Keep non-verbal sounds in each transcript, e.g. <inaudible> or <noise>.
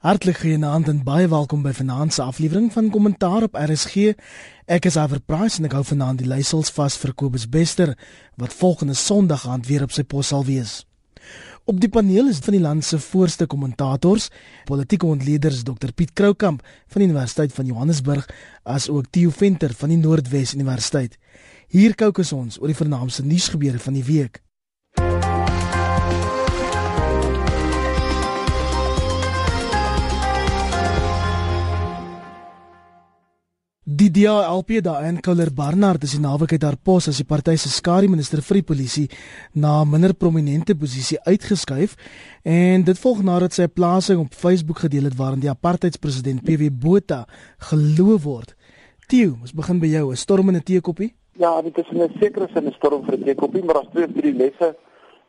Hartlik genaamd en baie welkom by vanaand se aflewering van Kommentaar op RSG. Ek is Iver Price en ek hou vanaand die leiersels vas vir Kobus Bester wat volgende Sondag aand weer op sy pos sal wees. Op die paneel is van die land se voorste kommentators, politieke ontleeders Dr Piet Kroukamp van die Universiteit van Johannesburg as ook Theo Venter van die Noordwes Universiteit. Hier kookus ons oor die vernaamste nuusgebeure van die week. Die DALP daar in Couler Barnard is die naweek uit haar pos as die party se skare minister vir die polisie na 'n minder prominente posisie uitgeskuif en dit volg nadat sy 'n plasing op Facebook gedeel het waarin die apartheidspresident PW Botha geloof word. Tieu, ons begin by jou, 'n storm in 'n teekoppie? Ja, dit is 'n sekere sin 'n storm vir 'n teekoppie, maar daar's twee of drie lesse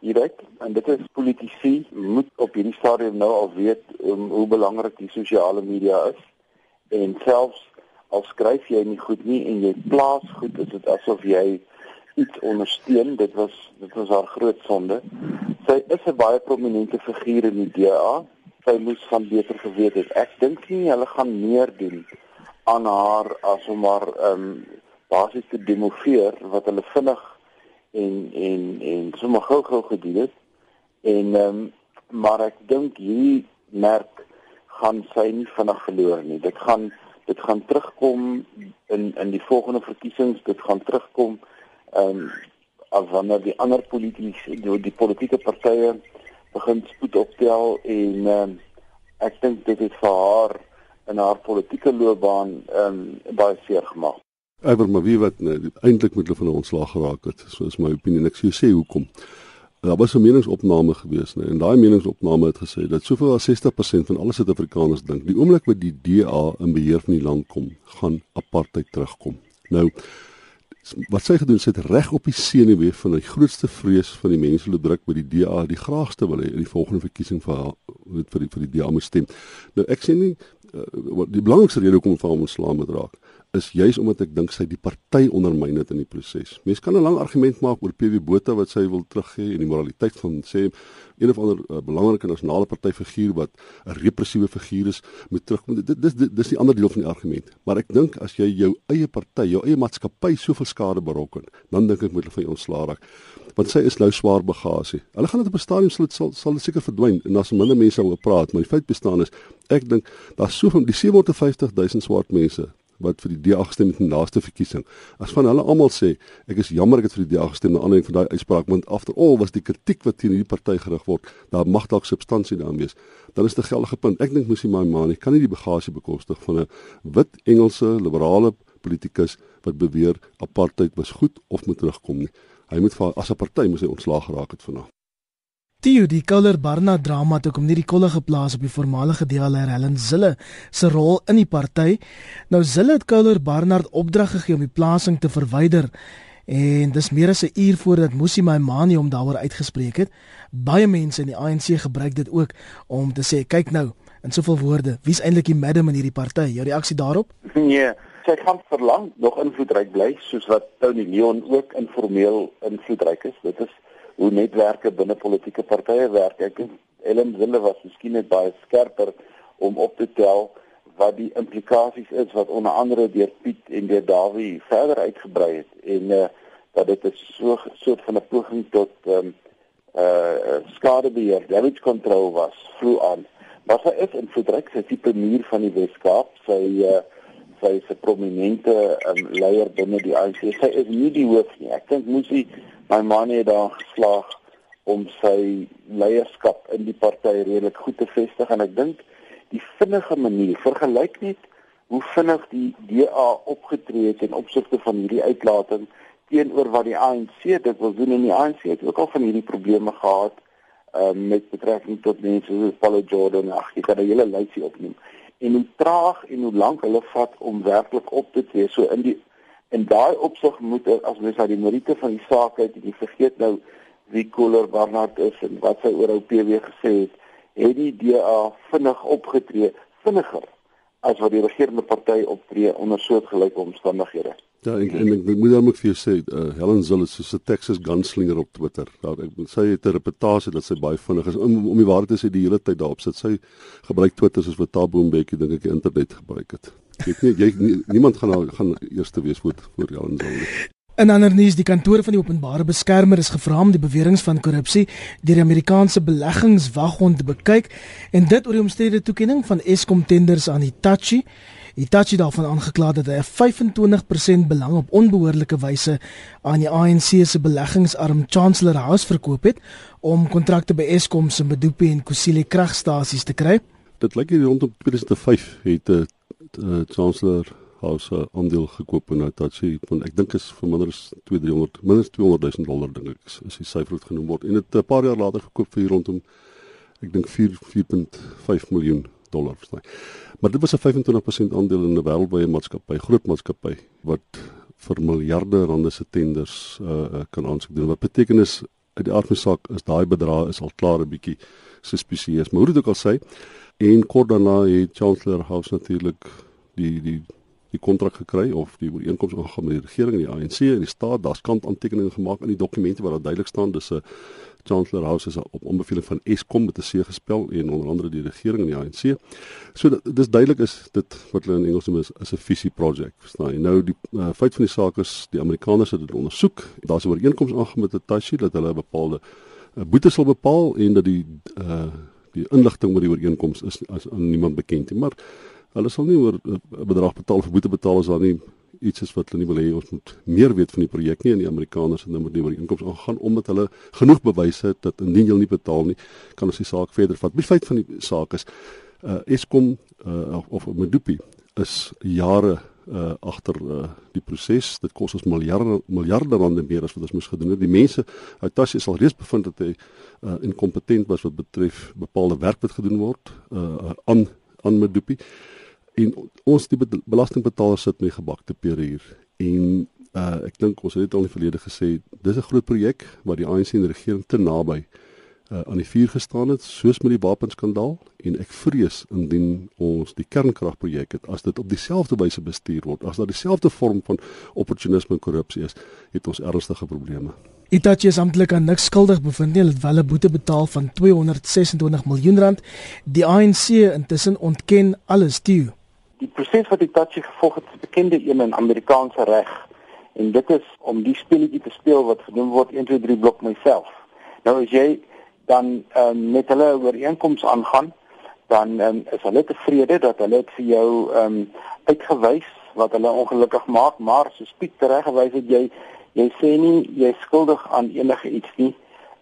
hieruit en dit is politici moet op hierdie stadium nou al weet um, hoe belangrik die sosiale media is en selfs al skryf jy nie goed nie en jy plaas goed is dit asof jy iets ondersteun. Dit was dit was haar groot sonde. Sy is 'n baie prominente figuur in die DA sy moes van beter geweet het. Ek dink nie hulle gaan meer doen aan haar as om haar ehm um, basies te demoveer wat hulle vinnig en en en sommer gou gou gedoen het. En ehm um, maar ek dink hierdie merk gaan sy nie vinnig verloor nie. Dit gaan dit gaan terugkom in in die volgende verkiesings dit gaan terugkom ehm um, as wanneer die ander politici die, die politieke partye begin spoed optel en ehm um, ek dink dit het vir haar in haar politieke loopbaan ehm um, baie seer gemaak. Ewer maar wie wat nee, eintlik met hulle van ontslag geraak het, soos my opinie en ek sê hoekom. Daar was 'n meningsopname gewees, nee, en daai meningsopname het gesê dat soveel as 60% van alle Suid-Afrikaners dink die oomblik wat die DA in beheer van die land kom, gaan apartheid terugkom. Nou wat sy gedoen het reg op die senuwee van die grootste vrees van die mense wat druk by die DA die graagste wil hê in die volgende verkiesing vir haar, vir die vir die DA moet stem. Nou ek sê nie uh, die belangrikste rede hoekom vir hom ontslaam moet raak is juis omdat ek dink sy die party ondermyn het in die proses. Mense kan 'n lang argument maak oor PW Botha wat sy wil teruggee en die moraliteit van sê een of ander uh, belangrike nasionale partyfiguur wat 'n repressiewe figuur is moet terugkom. Dit dis dis die ander deel van die argument. Maar ek dink as jy jou eie party, jou eie maatskappy soveel skade berokken, dan dink ek moet hulle van jou ontslaa raak. Want sy is nou swaar bagasie. Hulle gaan dit op 'n stadium sal dit sal, sal dit seker verdwyn en daar's minder mense oor praat, maar die feit bestaan is ek dink daar's soveel die 750 000 swart mense wat vir die DA gestem het in die laaste verkiesing. As van hulle almal sê, ek is jammer ek het vir die DA gestem na aanleiding van daai uitspraak want after all was die kritiek wat teen hierdie party gerig word, daar mag dalk substansie daarin wees. Dan is dit 'n geldige punt. Ek dink Musi Maimane kan nie die bagasie bekostig van 'n wit Engelse liberale politikus wat beweer apartheid was goed of moet terugkom nie. Hy moet as 'n party moet hy ontslaag geraak het vanaand. Die die Couler Barna drama het ook om nie die kolle geplaas op die voormalige DLR Helen Zille se rol in die party. Nou Zille het Couler Barnard opdrag gegee om die plasing te verwyder en dis meer as 'n uur voordat Musi Maimane hom daaroor uitgespreek het. Baie mense in die ANC gebruik dit ook om te sê kyk nou in soveel woorde, wie's eintlik die madam in hierdie party? Jou reaksie daarop? <laughs> Nee, sy gaan verlang nog invloedryk bly soos wat Tony Leon ook informeel invloedryk is. Dit is hoe netwerke binne politieke partye werk. Ek dink Ellen Zille was miskien net baie skerper om op te tel wat die implikasies is wat onder andere deur Piet en deur Dawie verder uitgebrei het en uh, dat dit 'n so soort van 'n poging tot ehm um, uh skadebeheer, damage control was vroeg aan. Maar sy is in verdruk, sy die premier van die Weskaap. Sy uh sy 'n prominente um, leier binne die ANC. Sy is nie die hoof nie. Ek dink moes sy my man het daar geslaag om sy leierskap in die party redelik goed te vestig en ek dink die vinnige manier vergelyk net hoe vinnig die DA opgetree het in opsigte van hierdie uitlating teenoor wat die ANC dit wil doen en die ANC het ook al van hierdie probleme gehad um, met betrekking tot mense soos Paul Jordan ag jy kan 'n hele lysie opneem. En hoe traag en hoe lank hulle vat om werklik op te tree so in die In daai opsig moet as mens na die meriete van die saak kyk, jy vergeet nou wie Kohler Barnard is en wat sy oor OPW gesê het, het die DA vinnig opgetree, vinniger as wat die regerende party optree onder soortgelyke omstandighede. Ja, en, en ek moet dan ook vir jou sê, uh, Helen Zille is so 'n Texas gunslinger op Twitter. Nou ek moet sê het 'n reputasie dat sy baie vinnig is om om die waarheid te sê die hele tyd daarop sit. Sy gebruik Twitter soos wat Tabo Mbeki dink ek die internet gebruik het. Ek weet jy nie, niemand gaan nou gaan eerste wees voor voor Helen Zille. In ander nuus, die kantoor van die openbare beskermer is gevra om die beweringe van korrupsie deur die Amerikaanse beleggingswaghond te bekyk en dit oor die omstrede toekenning van Eskom tenders aan Hitachi. Hitachi daarvan aangekla dat hy 'n 25% belang op onbehoorlike wyse aan die ANC se beleggingsarm Chancellor House verkoop het om kontrakte by Eskom se Medupi en Kusile kragstasies te kry. Dit lyk hier rondom 2005 het 'n uh, Chancellor House 'n aandeel gekoop in Hitachi van ek dink is vir minder as 2300 minstens 200 000 dollar dink ek is, die syfer wat genoem word en dit 'n paar jaar later gekoop vir rondom ek dink 4 4.5 miljoen dollar verstaan. Maar dit was 'n 25% aandeel in 'n wêreldwye maatskappy, groot maatskappy wat vir miljarde rande se tenders uh, kan aansoek doen. Wat beteken is uit die aard van saak is daai bedrag is al klaar 'n bietjie suspisieus. Maar hoe dit ook al sê, en kort daarna het Chancellor House natuurlik die die die kontrak gekry of die ooreenkoms aangegaan met die regering en die ANC en die staat. Daar's kant aantekeninge gemaak in die dokumente waar daar duidelik staan dis 'n Chancellor House is op onbeveling van Eskom met 'n C gespel en onder andere die regering en die ANC. So dis duidelik is dit wat hulle in Engels noem is, is 'n visie projek, verstaan jy? Nou die uh, feit van die saak is die Amerikaners het dit ondersoek. Daar's 'n ooreenkoms aangegaan met Hitachi dat hulle 'n bepaalde uh, boete sal bepaal en dat die uh, die inligting oor die ooreenkoms is as aan niemand bekend nie. Maar hulle sal nie oor 'n bedrag betaal vir boete betaal as daar nie iets is wat hulle nie wil hê ons moet meer weet van die projek nie en die Amerikaners het nou met die ooreenkoms aangegaan omdat hulle genoeg bewyse het dat indien jy nie betaal nie kan ons die saak verder vat. Die feit van die saak is uh Eskom uh of Medupi is jare uh agter uh die proses. Dit kos ons miljarde miljarde rande meer as wat ons moes gedoen het. Die mense uit Tassie sal reeds bevind dat hy uh inkompetent was wat betref bepaalde werk wat gedoen word uh aan aan Medupi. En ons die belastingbetalers sit met gebakte pere hier en uh, ek dink ons het dit al in die verlede gesê dis 'n groot projek waar die ANC en die regering te naby uh, aan die vuur gestaan het soos met die wapenskandaal en ek vrees indien ons die kernkragprojek het as dit op dieselfde wyse bestuur word as daar dieselfde vorm van opportunisme en korrupsie is het ons ernstige probleme Itachi is amptelik aan niks skuldig bevind nie. Hulle het wel 'n boete betaal van 226 miljoen rand. Die ANC intussen ontken alles toe die proses wat Hitachi gevolg het, is bekende een in Amerikaanse reg en dit is om die speletjie te speel wat genoem word 1 2 3 blok myself. Nou as jy dan um, met hulle ooreenkomste aangaan, dan um, is hulle tevrede dat hulle dit vir jou um, uitgewys wat hulle ongelukkig maak, maar soos Piet tereggewys het jy jy sê nie jy skuldig aan enige iets nie.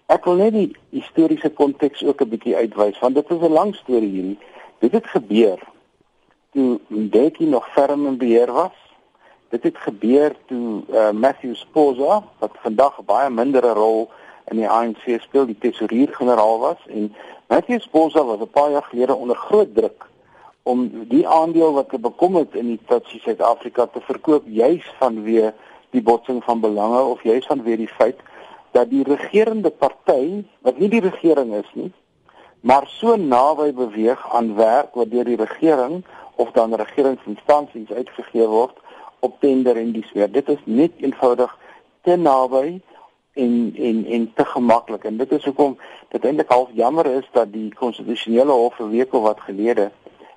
Ek wil net die historiese konteks ook 'n bietjie uitwys want dit is 'n lang storie hierdie. Dit het gebeur toe Mbeki nog ferm in beheer was. Dit het gebeur toe uh, Matthew Sposa wat vandag 'n baie mindere rol in die ANC speel, die tesourier-generaal was en Matthew Sposa was 'n paar jaar gelede onder groot druk om die aandeel wat hy bekom het in die Tutsi Suid-Afrika te verkoop juis vanweë die botsing van belange of juis vanweë die feit dat die regerende party wat nie die regering is nie maar so naby beweeg aan werk wat deur die regering of dan regeringsinstansies uitgegee word op tender en dis weer. Dit is net eenvoudig te naby en en en te gemaklik en dit is hoekom dit eintlik half jammer is dat die konstitusionele hof 'n week of wat gelede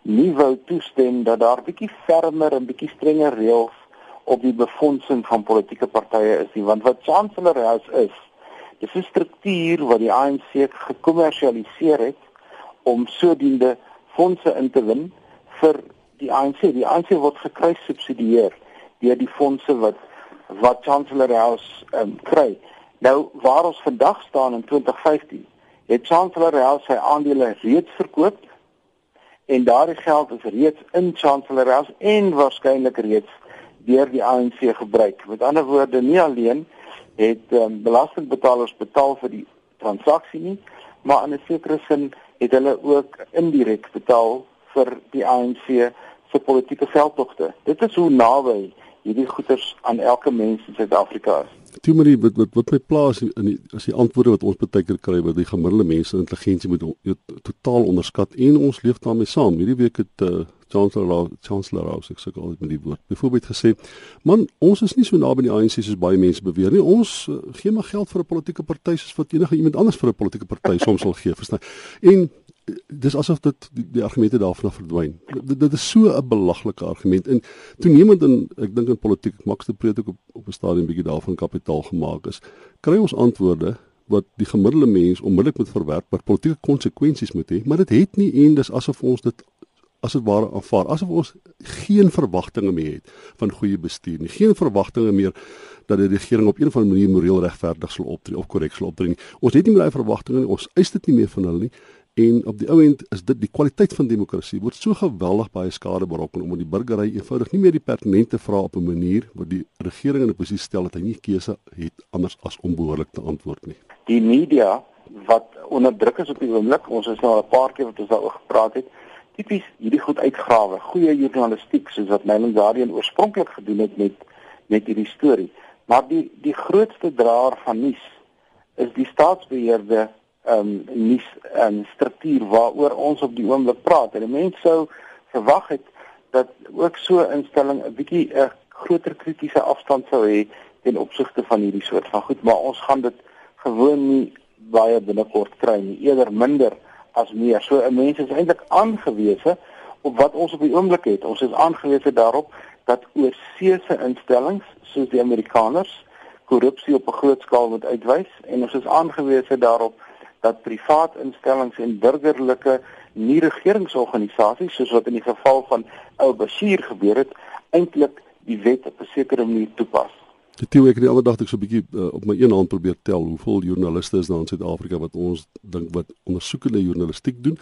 nie wou toestem dat daar bietjie fermer en bietjie strenger reëls op die befondsing van politieke partye is nie want wat Chancellor House is dis 'n struktuur wat die ANC gekommersialiseer het om sodoende fondse in te win vir die ANC. Die ANC word gekruis subsidieer deur die fondse wat wat Chancellor House um, kry. Nou waar ons vandag staan in 2015, het Chancellor House sy aandele reeds verkoop en daardie geld is reeds in Chancellor House en waarskynlik reeds deur die ANC gebruik. Met ander woorde, nie alleen het um, belastingbetalers betaal vir die transaksie nie, maar in 'n sekere sin het hulle ook indirek betaal vir die ANC se politieke veldtogte. Dit is hoe naby hierdie goeders aan elke mens in Suid-Afrika is. Toe maar wat wat wat my plaas in die as die antwoorde wat ons baie keer kry wat die gemiddelde mense intelligensie moet totaal onderskat en ons leef daarmee saam. Hierdie week het uh, Chancellor Rouse, Chancellor Rouse, ek sê altyd met die woord. Byvoorbeeld gesê, man, ons is nie so naby die ANC soos baie mense beweer nie. Ons uh, gee maar geld vir 'n politieke party soos wat enige iemand anders vir 'n politieke party <laughs> soms sal gee, verstaan? En dis asof dit die, die argumente daarvan verdwyn. Dit, dit is so 'n belaglike argument en toenemend in ek dink in politiek Max de Preet ook op op 'n stadium bietjie daarvan kapitaal gemaak is. Kry ons antwoorde wat die gemiddelde mens onmiddellik moet verwerp wat politieke konsekwensies moet hê, maar dit het nie en dis asof ons dit as dit ware aanvaar, asof ons geen verwagtinge meer het van goeie bestuur nie. Geen verwagtinge meer dat die regering op een of ander manier moreel regverdig sal optree of korrek sal optree nie. Ons het nie meer daai verwagtinge nie. Ons eis dit nie meer van hulle nie. En op die ou end is dit die kwaliteit van demokrasie word so geweldig baie skade berokken omdat die burgery eenvoudig nie meer die pertinente vrae op 'n manier wat die regering in 'n posisie stel dat hy nie keuse het anders as om behoorlik te antwoord nie. Die media wat onder druk is op die oomblik, ons is nou al 'n paar keer wat ons daaroor gepraat het, tipies hierdie goed uitgrawe, goeie journalistiek soos wat Nyland Guardian oorspronklik gedoen het met met hierdie storie. Maar die die grootste draer van nuus is die staatsbeheerde ehm um, nuus en um, struktuur waaroor ons op die oomblik praat. En mense sou verwag het dat ook so 'n instelling 'n bietjie 'n groter kritiese afstand sou hê ten opsigte van hierdie soort van goed, maar ons gaan dit gewoon nie baie binnekort kry nie, eerder minder as meer. So 'n mens is eintlik aangewese op wat ons op die oomblik het. Ons is aangewese daarop dat oorseese instellings soos die Amerikaners korrupsie op 'n groot skaal moet uitwys en ons is aangewese daarop dat privaat instellings en burgerlike nie regeringsorganisasies soos wat in die geval van Al Bashir gebeur het eintlik die wet op 'n sekere manier toepas. Die toe ek die ander dag ek so 'n bietjie uh, op my een hand probeer tel hoeveel joernaliste is daar in Suid-Afrika wat ons dink wat ondersoekende journalistiek doen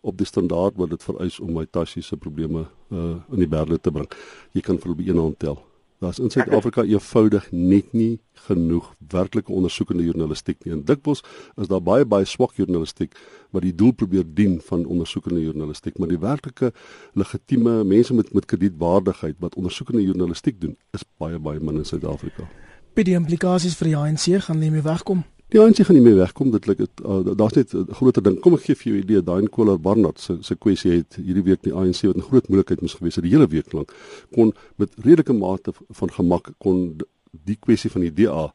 op die standaard wat dit vereis om my tassie se probleme uh, in die berde te bring. Jy kan vir op een hand tel. Daar's in Suid-Afrika eenvoudig net nie genoeg werklike ondersoekende journalistiek nie. En dikwels is daar baie baie swak journalistiek wat die doel probeer dien van ondersoekende journalistiek, maar die werklike legitieme mense met met kredietwaardigheid wat ondersoekende journalistiek doen, is baie baie min in Suid-Afrika. By die implikasies vir die ANC gaan nie meer wegkom. Die ANC gaan nie meer wegkom dit dit uh, daar's net 'n groter ding. Kom ek gee vir jou 'n idee. Daai Koller Barnard se se kwessie het hierdie week die ANC wat 'n groot moeilikheid moes gewees het die hele week lank kon met redelike mate van gemak kon die kwessie van die DA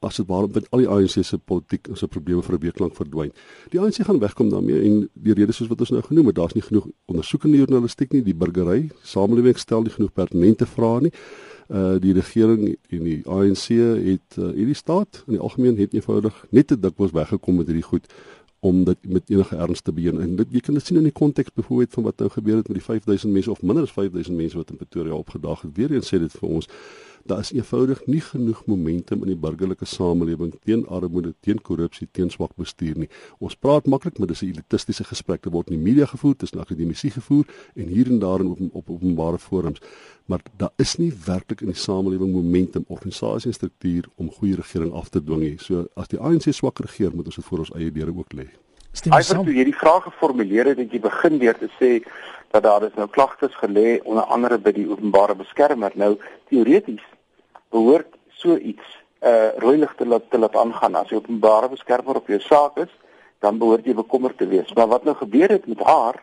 as dit waarom met al die ANC se politiek en se probleme vir 'n week lank verdwyn. Die ANC gaan wegkom daarmee en die rede soos wat ons nou genoem het, daar's nie genoeg ondersoekende journalistiek nie, die burgery, samelewing stel nie genoeg pertinente vrae nie uh die regering en die ANC het uh, hierdie staat in die algemeen het eenvoudig net te dikwels weggekom met hierdie goed om dit met enige erns te begin en dit jy kan dit sien in die konteks byvoorbeeld van wat nou gebeur het met die 5000 mense of minder as 5000 mense wat in Pretoria opgedag het. Weer eens sê dit vir ons daar is eenvoudig nie genoeg momentum in die burgerlike samelewing teen armoede, teen korrupsie, teen swak bestuur nie. Ons praat maklik, maar dis 'n elitistiese gesprek wat word in die media gevoer, tussen akademici gevoer en hier en daar in op, op openbare forums. Maar daar is nie werklik in die samelewing momentum, organisasie en struktuur om goeie regering af te dwing nie. So as die ANC swak regeer, moet ons dit voor ons eie deure ook lê. Hy het toe hierdie vraag geformuleer het dat jy begin deur te sê dat daar is nou klagtes gelê onder andere by die openbare beskermer. Nou teoreties behoort so iets uh rooi lig te laat te laat aangaan as jy openbare beskermer op jou saak is, dan behoort jy bekommerd te wees. Maar wat nou gebeur het met haar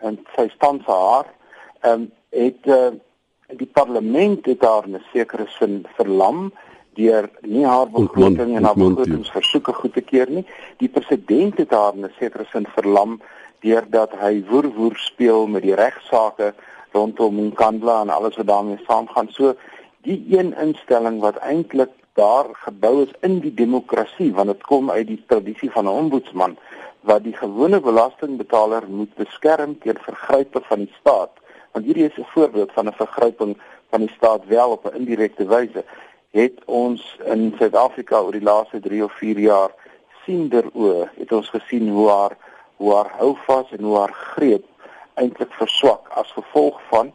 en sy stand vir haar, ehm um, het uh die parlement het haar in 'n sekere sin verlam deur nie haar begroting en haar begrotingsversoeke goed te keur nie. Die president het haar in 'n sekere sin verlam deurdat hy woer woer speel met die regsaake rondom Nkandla en alles wat daarmee saamgaan. So die een instelling wat eintlik daar gebou is in die demokrasie want dit kom uit die tradisie van 'n ombudsman wat die gewone belastingbetaler moet beskerm teen vergrype van die staat want hierdie is 'n voorbeeld van 'n vergryping van die staat wel op 'n indirekte wyse het ons in Suid-Afrika oor die laaste 3 of 4 jaar siender oë het ons gesien hoe haar hoe haar houvas en hoe haar greep eintlik verswak as gevolg van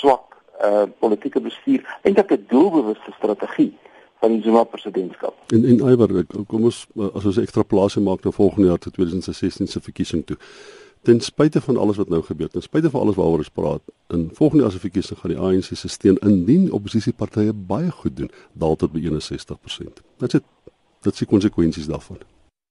swak uh politieke bestuur eintlik 'n doelbewuste strategie van die Zuma presidentskap. En en Iwer, kom ons as ons ekstraplasie maak na volgende jaar te 2016 se verkiesing toe. Ten spyte van alles wat nou gebeur, ten spyte van alles waaroor ons praat, in volgende jaar se verkiesing gaan die ANC se steun indien oppositiepartye baie goed doen, daal tot by 61%. Dit is dit is die konsekwensies daarvan.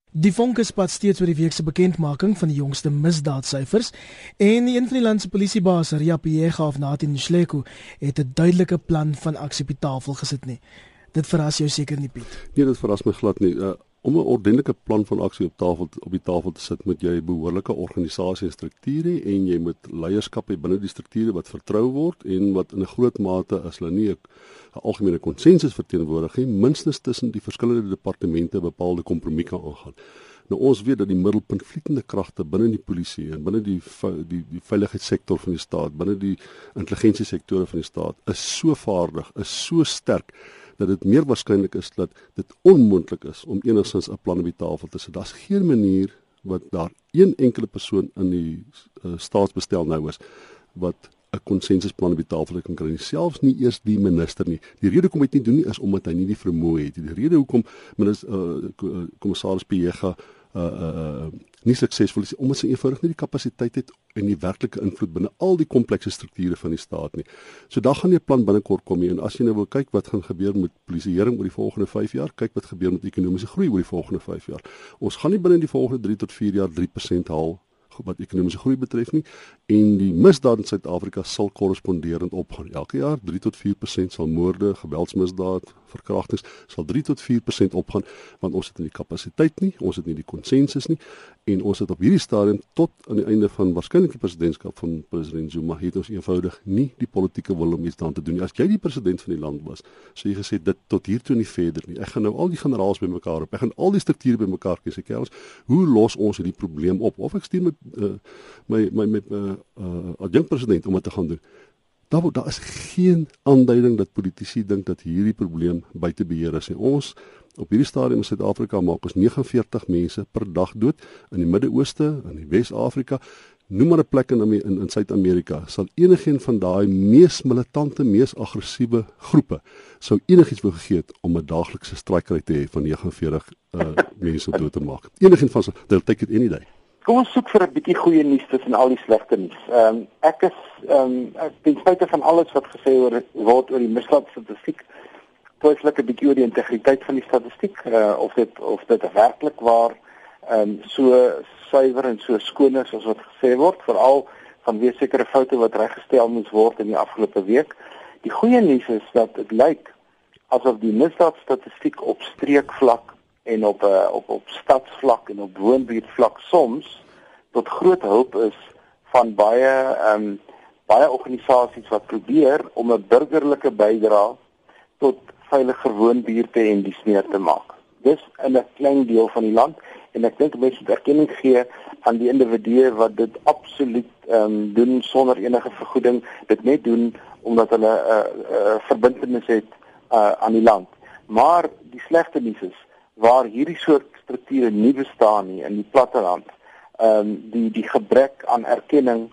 Die vonke spat steeds oor die week se bekendmaking van die jongste misdaadsyfers en een van die land se polisiebaas, Ria Piega of Natin Shleko, het 'n duidelike plan van aksie op die tafel gesit nie. Dit verras jou seker nie, Piet. Nee, dit verras my glad nie. Uh, om 'n ordentlike plan van aksie op tafel op die tafel te sit, moet jy 'n behoorlike organisasie en struktuur hê en jy moet leierskap hê binne die strukture wat vertrou word en wat in 'n groot mate as hulle nie 'n algemene konsensus verteenwoordig nie, minstens tussen die verskillende departemente bepaalde kompromie kan aangaan. Nou ons weet dat die middelpuntvlietende kragte binne die polisie en binne die die die veiligheidssektor van die staat, binne die intelligensiesektore van die staat is so vaardig, is so sterk dat dit meer waarskynlik is dat dit onmoontlik is om enigstens 'n plan op die tafel te sit. Daar's geen manier wat daar een enkele persoon in die uh, staatsbestel nou is wat 'n konsensusplan op die tafel kan kry. Selfs nie eers die minister nie. Die rede hoekom hy dit nie doen nie is omdat hy nie die vermoë het nie. Die rede hoekom minister uh, kommissaris Piega uh uh nie suksesvol is omdat sy eenvoudig nie die kapasiteit het en die werklike invloed binne al die komplekse strukture van die staat nie. So dan gaan 'n plan binnekort kom hier en as jy nou wil kyk wat gaan gebeur met polisieering oor die volgende 5 jaar, kyk wat gebeur met ekonomiese groei oor die volgende 5 jaar. Ons gaan nie binne die volgende 3 tot 4 jaar 3% haal wat ekonomiese groei betref nie en die misdaad in Suid-Afrika sal korresponderend opgaan. Elke jaar 3 tot 4% sal moorde, geweldsmisdaad, verkrachtings sal 3 tot 4% opgaan want ons het nie die kapasiteit nie, ons het nie die konsensus nie en ons het op hierdie stadium tot aan die einde van waarskynlik die presidentskap van president Zuma het ons eenvoudig nie die politieke wil om iets daaraan te doen nie. As jy die president van die land was, sou jy gesê dit tot hier toe nie verder nie. Ek gaan nou al die generaals bymekaar op. Ek gaan al die strukture bymekaar kry. Sê kers, hoe los ons hierdie probleem op? Of ek stuur met uh, my my met 'n uh, uh, adjunkt president om dit te gaan doen. Daar daar is geen aanduiding dat politici dink dat hierdie probleem buite beheer is. Ons op hierdie stadium in Suid-Afrika maak ons 49 mense per dag dood in die Midde-Ooste, in die Wes-Afrika, noem maar 'n plek in in, in Suid-Amerika. Sal enigiets van daai mees militante, mees aggressiewe groepe sou enigiets wou gegee het om 'n daaglikse strykry te hê van 49 uh, mense dood te maak. Enigiets van so, they'll take it any day. Kom ons soek vir 'n bietjie goeie nuus tussen al die slegte nuus. Ehm um, ek is ehm um, ten spyte van alles wat gesê word word oor die misdaad statistiek, ek 'n bietjie oor die integriteit van die statistiek, uh, of dit of dit werklik waar ehm um, so suiwer en so skoon is as wat gesê word, veral vanweë sekere foute wat reggestel moes word in die afgelope week. Die goeie nuus is dat dit lyk asof die misdaad statistiek op streekvlak en op 'n eh, op op stadsvlak en op woonbuurtvlak soms tot groot hulp is van baie ehm um, baie organisasies wat probeer om 'n burgerlike bydrae tot veiliger woonbuurte en dies meer te maak. Dis in 'n klein deel van die land en ek dink mense moet erkenning gee aan die individue wat dit absoluut ehm um, doen sonder enige vergoeding, dit net doen omdat hulle 'n uh, uh, verbintenis het uh, aan die land. Maar die slegte nuus is waar hierdie soort strukture nie bestaan nie in die platteland. Ehm um, die die gebrek aan erkenning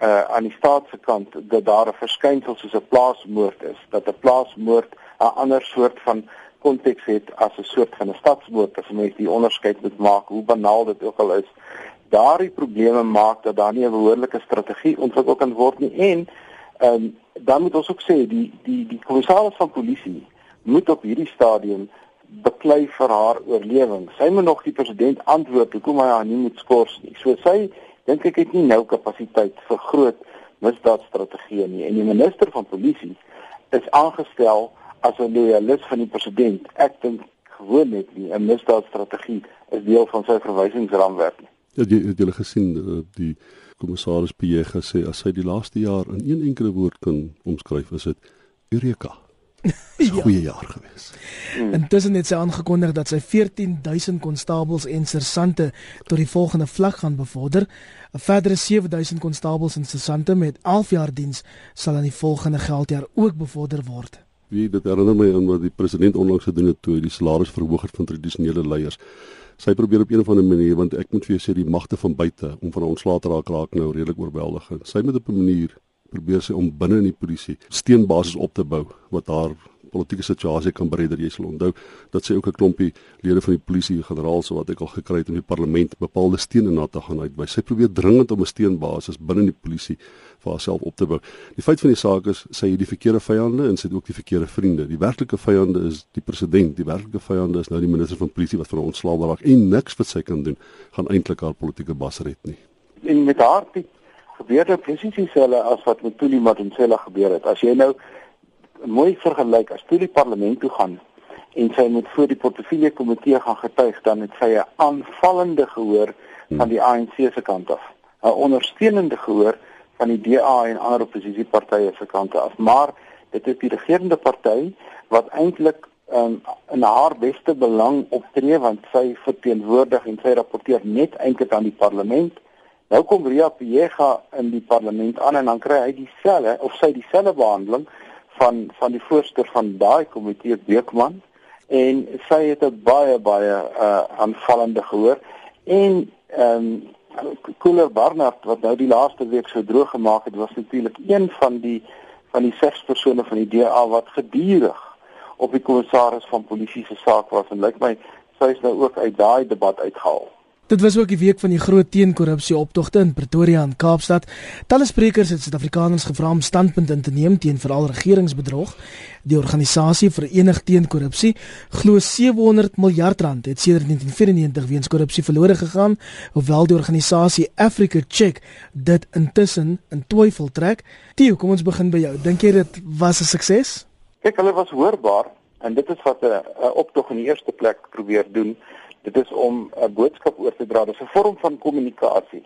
uh aan die staat se kant dat daar 'n verskynsel soos 'n plaasmoord is, dat 'n plaasmoord 'n ander soort van konteks het as 'n soort van 'n stadsmoord as mens die onderskeid moet maak, hoe banaal dit ook al is. Daardie probleme maak dat daar nie 'n behoorlike strategie ontwikkel kan word nie en ehm um, dan moet ons ook sê die die die kommissaris van polisie moet op hierdie stadium beklei vir haar oorlewing. Sy moet nog die president antwoord hoekom hy haar nie moet skors nie. So sy dink ek het nie nou kapasiteit vir groot misdaadstrategieë nie. En die minister van polisie is aangestel as 'n loyalis van die president. Ek dink gewoon net nie 'n misdaadstrategie is deel van sy verwysingsraamwerk nie. Ja, jy het julle gesien eh, die kommissaris Pierre gesê as hy die laaste jaar in een enkele woord kan omskryf is dit Eureka. Dis 'n ja. goeie jaar gewees. Hmm. Intussen het sy aangekondig dat sy 14000 konstabels en sersante tot die volgende vlak gaan bevorder. 'n Verdere 7000 konstabels en sersante met 11 jaar diens sal in die volgende geldjaar ook bevorder word. Wie dit herinner my aan wat die president onlangs gedoen het toe hy die salaris verhoog het van tradisionele leiers. Sy probeer op een of ander manier want ek moet vir jou sê die magte van buite om van ons laat raak raak nou redelik oorweldigend. Sy moet op 'n manier probeer sy om binne in die polisie steenbasis op te bou wat haar politieke situasie kan beredder. Jy sal onthou dat sy ook 'n klompie lede van die polisie, generaal so wat ek al gekry het in die parlement bepaalde steene na te gaan uitwy. Sy probeer dringend om 'n steenbasis binne die polisie vir haarself op te bou. Die feit van die saak is sy het die verkeerde vyande en sy het ook die verkeerde vriende. Die werklike vyande is die president. Die werklike vyande is nou die minister van polisie wat van ontslae raak en niks wat sy kan doen gaan eintlik haar politieke bas red nie. En met haar tipe gebeur dit presies dieselfde as wat met Tuli Madonsela gebeur het. As jy nou mooi vergelyk as Tuli parlement toe gaan en sy moet voor die portefeulje komitee gaan getuig dan het sy 'n aanvallende gehoor van die ANC se kant af. 'n ondersteunende gehoor van die DA en ander oppositiepartye se kant af. Maar dit is die regerende party wat eintlik um, in haar beste belang optree want sy verteenwoordig en sy rapporteer net eintlik aan die parlement Nou kom Ria Piega in die parlement aan en dan kry hy dieselfde of sy dieselfde behandeling van van die voorsteur van daai komitee Beekman en sy het 'n baie baie uh, aanvallende gehoor en ehm um, Cooler Barnard wat nou die laaste week so droog gemaak het was natuurlik een van die van die ses persone van die DA wat gedurig op die kommissaris van polisie se saak was en lyk my sy is nou ook uit daai debat uitgehaal. Dit was ook die week van die groot teenkorrupsie optogte in Pretoria en Kaapstad. Talle sprekers het Suid-Afrikaners gevra om standpunt in te neem teen veral regeringsbedrog. Die organisasie Vereniging teen Korrupsie glo 700 miljard rand het sedert 1994 weens korrupsie verlore gegaan, hoewel die organisasie Africa Check dit intussen in twyfel trek. Tio, kom ons begin by jou. Dink jy dit was 'n sukses? Kyk, hulle was hoorbaar en dit is wat 'n optog in die eerste plek probeer doen Dit is om 'n boodskap oor te dra. Dit is 'n vorm van kommunikasie.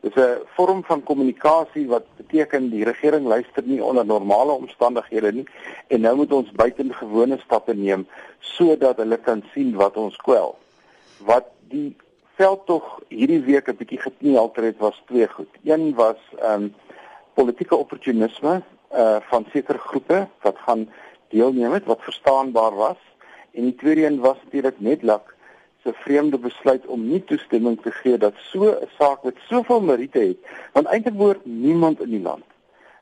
Dit is 'n vorm van kommunikasie wat beteken die regering luister nie onder normale omstandighede nie en nou moet ons buitengewone stappe neem sodat hulle kan sien wat ons kwel. Wat die veldtog hierdie week 'n bietjie gekneel het was twee goed. Een was ehm um, politieke opportunisme uh van sekere groepe wat gaan deelneem het wat verstaanbaar was en die tweede een was natuurlik net 'n vreemde besluit om nie toestemming te gee dat so 'n saak met soveel meriete het, want eintlik behoort niemand in die land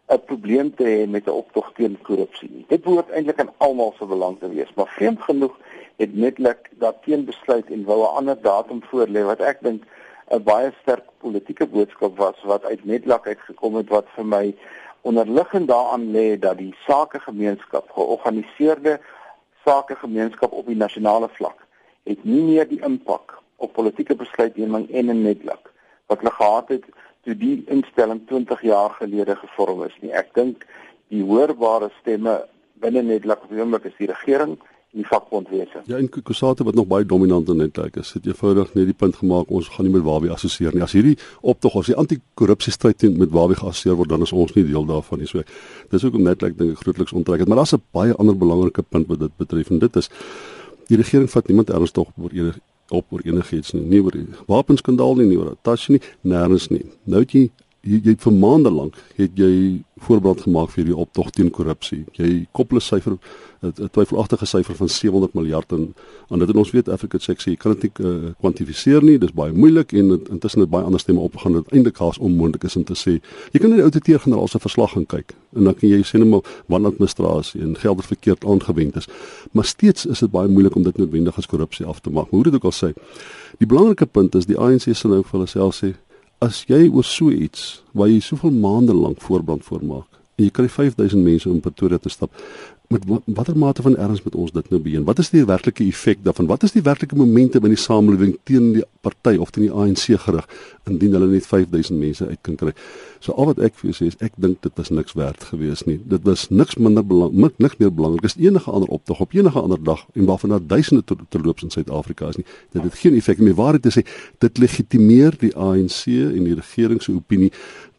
'n probleem te hê met 'n optog teen korrupsie nie. Dit behoort eintlik aan almal se belang te wees, maar vreemd genoeg het netlik dat teen besluit en wou 'n ander datum voorlê wat ek dink 'n baie sterk politieke boodskap was wat uit netlak uitgekom het wat vir my onderliggend daaraan lê dat die sakegemeenskap georganiseerde sakegemeenskap op die nasionale vlak het nie meer die impak op politieke besluitneming en in netwerk wat hulle gehad het toe die instelling 20 jaar gelede gevorm is nie. Ek dink die hoorbare stemme binne netwerk op die oomblik is die regering en die vakbondwese. Ja, en Kusate wat nog baie dominant in netwerk is, het eenvoudig net die punt gemaak ons gaan nie met Wabi assosieer nie. As hierdie optog of die anti-korrupsie stryd met Wabi geassosieer word, dan is ons nie deel daarvan nie. So dis hoekom netwerk dink ek grootliks onttrek het. Maar daar's 'n baie ander belangrike punt wat dit betref en dit is die regering vat niemand ernstig oor enige op oor enigiets nie, nie oor die wapenskandaal nie, nie oor Tashi nie, nêrens nie. Nou het jy jy, jy vir maande lank het jy voorbeeld gemaak vir die optog teen korrupsie. Jy koppel 'n syfer 'n twyfelagtige syfer van 700 miljard en en dit en ons weet Africa Sexy, jy kan dit nie uh, kwantifiseer nie. Dis baie moeilik en intussen het baie ander stemme opgegaan dat eintlik haas onmoontlik is om te sê. Jy kan net die ouditeur-generaal se verslag gaan kyk en dan kan jy sê net maar wanneer administrasie en geld er verkeerd aangewend is. Maar steeds is dit baie moeilik om dit noodwendig as korrupsie af te maak. Maar hoe dit ook al sê, die belangrike punt is die ANC se nou vir hulle self sê as jy oor so iets waar jy soveel maande lank voorbrand voormaak en jy kry 5000 mense om Pretoria te stap met watter mate van erns met ons dit nou beheer wat is die werklike effek daarvan? Wat is die werklike momente in die samelewing teen die party of teen die ANC gerig indien hulle net 5000 mense uit kan kry? So al wat ek vir jou sê is ek dink dit was niks werd gewees nie. Dit was niks minder belangrik niks meer belangrik as enige ander optog op enige ander dag en waarvan daar duisende te, te loops in Suid-Afrika is nie. Dit het geen effek meer waar dit is dit legitimeer die ANC en die regering se opinie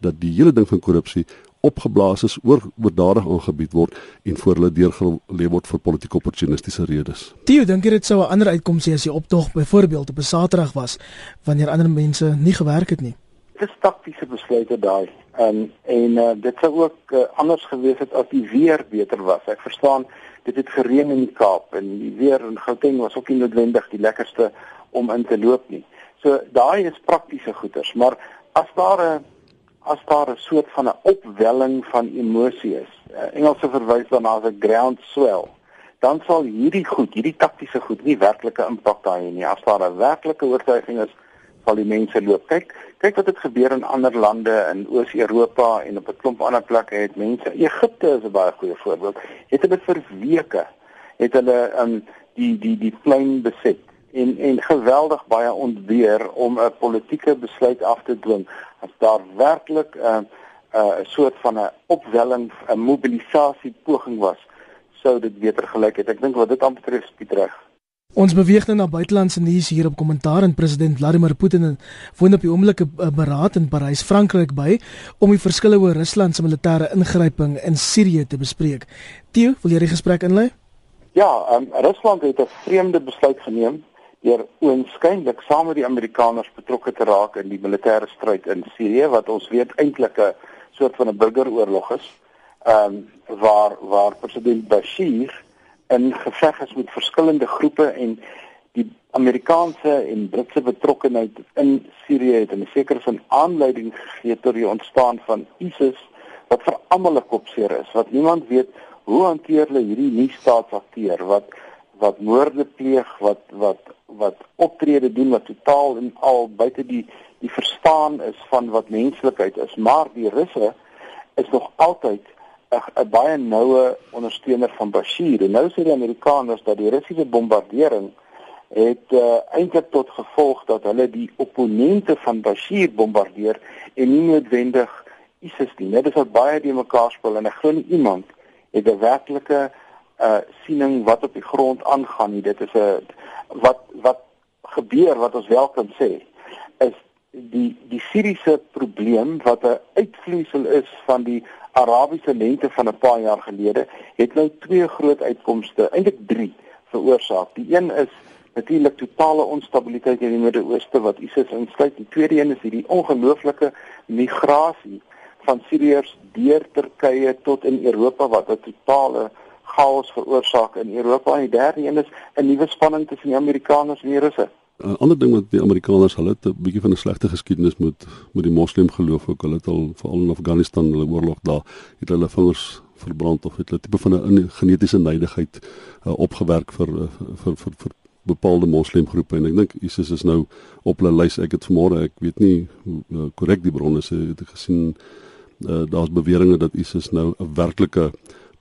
dat die hele ding van korrupsie opgeblaas is oor oordadig aangebied word en voor hulle deurgelê word vir politieke opportunistiese redes. Tio, dink jy dit sou 'n ander uitkoms hê as die optog byvoorbeeld op 'n Saterdag was wanneer ander mense nie gewerk het nie? Dis taktiese besluite daai. Um, en uh, dit sou ook uh, anders gewees het as die weer beter was. Ek verstaan dit het gereën in die Kaap en die weer in Gauteng was ook nie noodwendig die lekkerste om in te loop nie. So daai is praktiese goeders, maar as daar 'n as daar 'n soort van 'n opwelling van emosie is. Uh, Engelse verwys daarna as 'n ground swell. dan sal hierdie goed, hierdie taktiese goed nie werklike impak daai hê nie. As daar 'n werklike oortuiging is, sal die mense loop. Kyk, kyk wat het gebeur in ander lande in Oos-Europa en op 'n klomp ander plekke het mense. Egipte is 'n baie goeie voorbeeld. Het hulle vir weke het hulle um die die die plein beset en en geweldig baie ontbeer om 'n politieke besluit af te dwing as daar werklik 'n uh, 'n uh, soort van 'n opwelling 'n mobilisasie poging was sou dit beter gelyk het ek dink wat dit aanbetref skiet reg Ons beweeg nou na buitelandse nuus hier op kommentaar en president Vladimir Putin woon op die oomblikke uh, beraad in Parys Frankryk by om die verskille oor Rusland se militêre ingryping in Sirië te bespreek. Theo, wil jy die gesprek inlei? Ja, um, Rusland het 'n vreemde besluit geneem deur oënskynlik saam met die Amerikaners betrokke te raak in die militêre stryd in Sirië wat ons weet eintlik 'n soort van 'n burgeroorlog is. Ehm um, waar waar president Bashir in geveg is met verskillende groepe en die Amerikaanse en Britse betrokkeheid in Sirië het 'n sekere van aanleiding gegee tot die ontstaan van ISIS wat vir almal 'n kopseer is. Wat niemand weet hoe hanteer hulle hierdie nuwe staatsakteur wat wat moorde pleeg, wat wat wat optrede doen wat totaal en al buite die die verstaan is van wat menslikheid is, maar die Russe is nog altyd 'n baie noue ondersteuner van Bashir. En nou sê die Amerikaners dat die Russiese bombardering het uh, eintlik tot gevolg dat hulle die opponente van Bashir bombardeer en nie noodwendig ISIS nie. Dit is al baie die mekaar speel en ek glo nie iemand het 'n werklike uh siening wat op die grond aangaan nie. Dit is 'n wat wat gebeur wat ons wel kan sê is die die Siriëse probleem wat 'n uitvloeisel is van die Arabiese lente van 'n paar jaar gelede het nou twee groot uitkomste, eintlik drie veroorsaak. Die een is natuurlik totale onstabiliteit in die Midde-Ooste wat ISIS insluit. Die tweede een is hierdie ongelooflike migrasie van Siriërs deur Turkye tot in Europa wat 'n totale chaos veroorsaak in Europa en die derde een is 'n nuwe spanning tussen die Amerikaners en die Russe. 'n Ander ding wat die Amerikaners hulle 'n bietjie van 'n slegte geskiedenis met met die moslim geloof ook. Hulle het al veral in Afghanistan hulle oorlog daar het hulle vingers verbrand of het hulle tipe van 'n genetiese nydigheid uh, opgewerk vir, uh, vir vir vir bepaalde moslimgroepe en ek dink ISIS is nou op hulle lys. Ek het vanmôre, ek weet nie hoe uh, korrek die bronne is, het gesien uh, daar's beweringe dat ISIS nou 'n werklike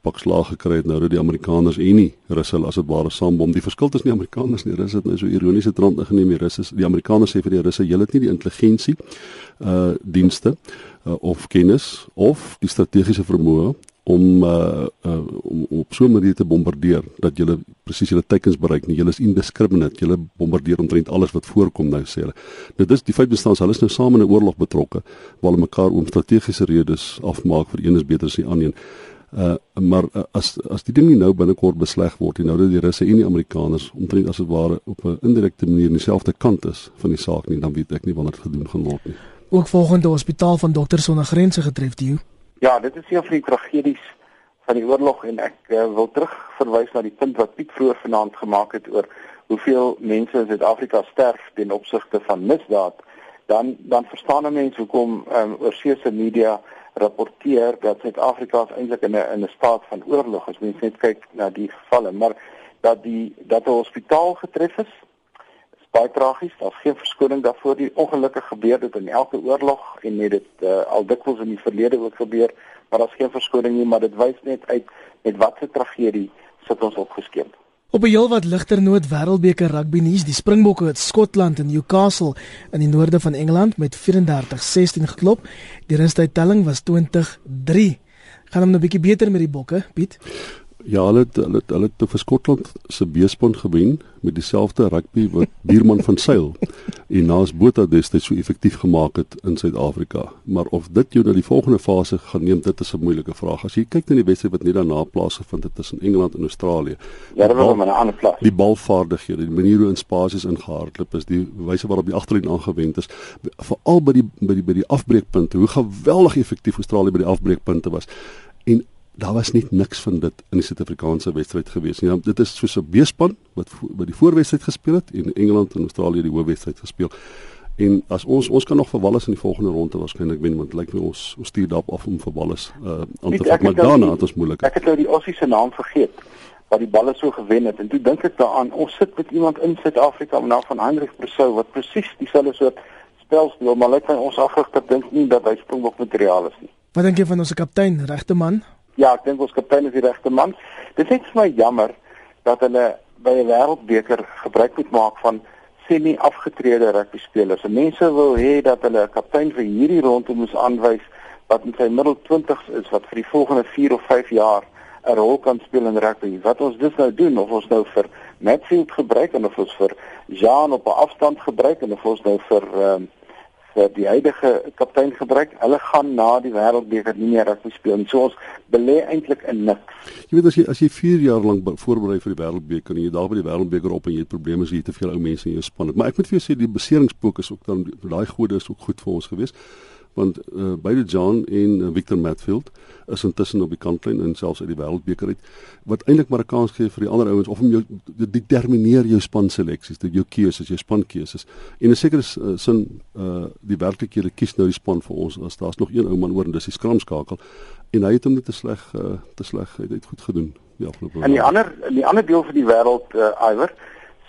pak slaag gekry het nou dat die Amerikaners en nie Russe as dit ware saambom. Die verskil tussen die Amerikaners en die Russe het nou so ironiese trant geneem. Die Russe, die Amerikaners sê vir die Russe, julle het nie die intelligensie uh dienste uh, of kennis of die strategiese vermoë om uh, uh om op so 'n manier te bombardeer dat julle presies julle teikens bereik nie. Julle is indiscriminate. Julle bombardeer omtrent alles wat voorkom nou sê hulle. Nou dis die feit bestaan hulle is nou saam in 'n oorlog betrokke waar hulle mekaar om strategiese redes afmaak vir een is beter as die ander een. Uh maar uh, as as die ding nie nou binnekort besleg word nie, nou dat die Russe en die Amerikaners omtrent as dit ware op 'n indirekte manier in dieselfde kant is van die saak nie, dan weet ek nie wanneer dit gedoen gaan word nie. Ook volgende hospitaal van Dokter Sonder Grense getref die. Ja, dit is een van die tragedies van die oorlog en ek uh, wil terug verwys na die punt wat Piet vroeër vanaand gemaak het oor hoeveel mense in Suid-Afrika sterf ten opsigte van misdaad. Dan dan verstaan 'n mens hoekom um, oor sosiale media rapporteer dat Suid-Afrika eintlik in 'n in 'n staat van oorlog is. Mense net kyk na die gevalle, maar dat die dat 'n hospitaal getref is, is baie tragies. Daar's geen verskoning daarvoor. Die ongelukkig gebeur dit in elke oorlog en net dit uh, al dikwels in die verlede ook gebeur, maar daar's geen verskoning nie, maar dit wys net uit met watter tragedie sit ons opgeskeep. Op 'n heel wat ligter noot wêreldbeker rugby nuus, die Springbokke het Skotland en Newcastle in die noorde van Engeland met 34-16 geklop. Die rustydtelling was 20-3. Gaan hom nou 'n bietjie beter met die bokke, Piet. Ja, hulle het, hulle het, hulle het vir Skotland se beespan gewen met dieselfde rugby wat <laughs> Bierman van Sail en naas Botha destyds so effektief gemaak het in Suid-Afrika. Maar of dit jou na die volgende fase gaan neem, dit is 'n moeilike vraag. As jy kyk na die wedstryd wat net daarna plaasgevind het tussen Engeland en Australië. Ja, dit was op 'n ander plek. Die balvaardighede, die manier hoe in spasies ingehardloop is, die wyse waarop die agterlyn aangewend is, veral by die by die by die afbreekpunte, hoe geweldig effektief Australië by die afbreekpunte was. En daar was net niks van dit in die Suid-Afrikaanse wedstryd gewees nie. Ja, dit is soos 'n beespan wat by die voorwedstryd gespeel het en Engeland en Australië die hoofwedstryd gespeel. En as ons ons kan nog vir Wallis in die volgende ronde waarskynlik wen want lyk my ons ons stuur daarop af om vir Wallis uh aan te vat maar nou daarna het ons moeilik. Ek het nou die Ossie se naam vergeet wat die balle so gewen het en toe dink ek daaraan ons sit met iemand in Suid-Afrika met naam van Heinrich Persou wat presies dieselfde soort spel speel maar lyk my ons afrigter dink nie dat hy springbok materiaal is nie. Wat dink jy van ons kaptein, regte man? Ja, ek dink ons kaptein is die regte man. Dit is vir my jammer dat hulle by 'n wêreldbeker gebruik moet maak van semi-afgetrede rugby spelers. En mense wil hê dat hulle 'n kaptein vir hierdie ronde moet aanwys wat in sy middel 20's is wat vir die volgende 4 of 5 jaar 'n rol kan speel in rugby. Wat ons dus nou doen of ons nou vir Matfield gebruik en of ons vir Jean op 'n afstand gebruik en of ons nou vir ehm um, vir die huidige kaptein gebruik. Hulle gaan na die wêreldbeker nie meer rugby speel nie. So ons belê eintlik in niks. Jy weet as jy as jy 4 jaar lank voorberei vir die wêreldbeker en jy daar by die wêreldbeker op en jy het probleme as jy te veel ou mense in jou span het. Maar ek moet vir jou sê die beseringspook is ook dan daai gode is ook goed vir ons gewees want uh, beide John en uh, Victor Matfield is intussen op die kantlyn en selfs uit die wêreldbeker uit wat eintlik maar 'n kans gee vir die ander ouens of om jou determineer jou span seleksies, dit jou keuses, jou span keuses. En 'n sekere uh, sin uh die werklikhede kies nou die span vir ons as daar's nog een ou man oor en dis die skramskakel en hy het hom net te sleg uh, te sleg hy het dit goed gedoen die afgelope. En die ander die ander deel van die wêreld uh Iwer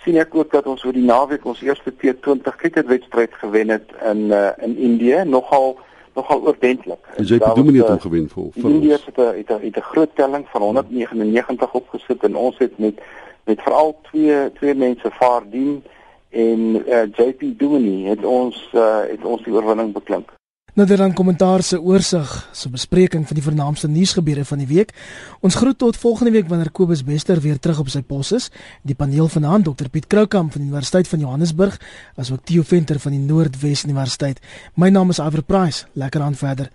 sien ek ook dat ons oor die naweek ons eerste T20 cricketwedstryd gewen het in uh, in Indië nogal nogal oordentlik. Jy het bedoel om gewen vir vir Indië het 'n het 'n het 'n groot telling van 199 opgesit en ons het met met veral twee twee mense Vardien en uh, eh, JP Dumini het ons uh, het ons die oorwinning beklink. Nader aan kommentaar se oorsig, so bespreking van die vernaamste nuusgebeure van die week. Ons groet tot volgende week wanneer Kobus Bester weer terug op sy pos is. Die paneel vanaand Dr Piet Kroukamp van die Universiteit van Johannesburg, asook Theo Venter van die Noordwes Universiteit. My naam is Iver Price. Lekker aan verder.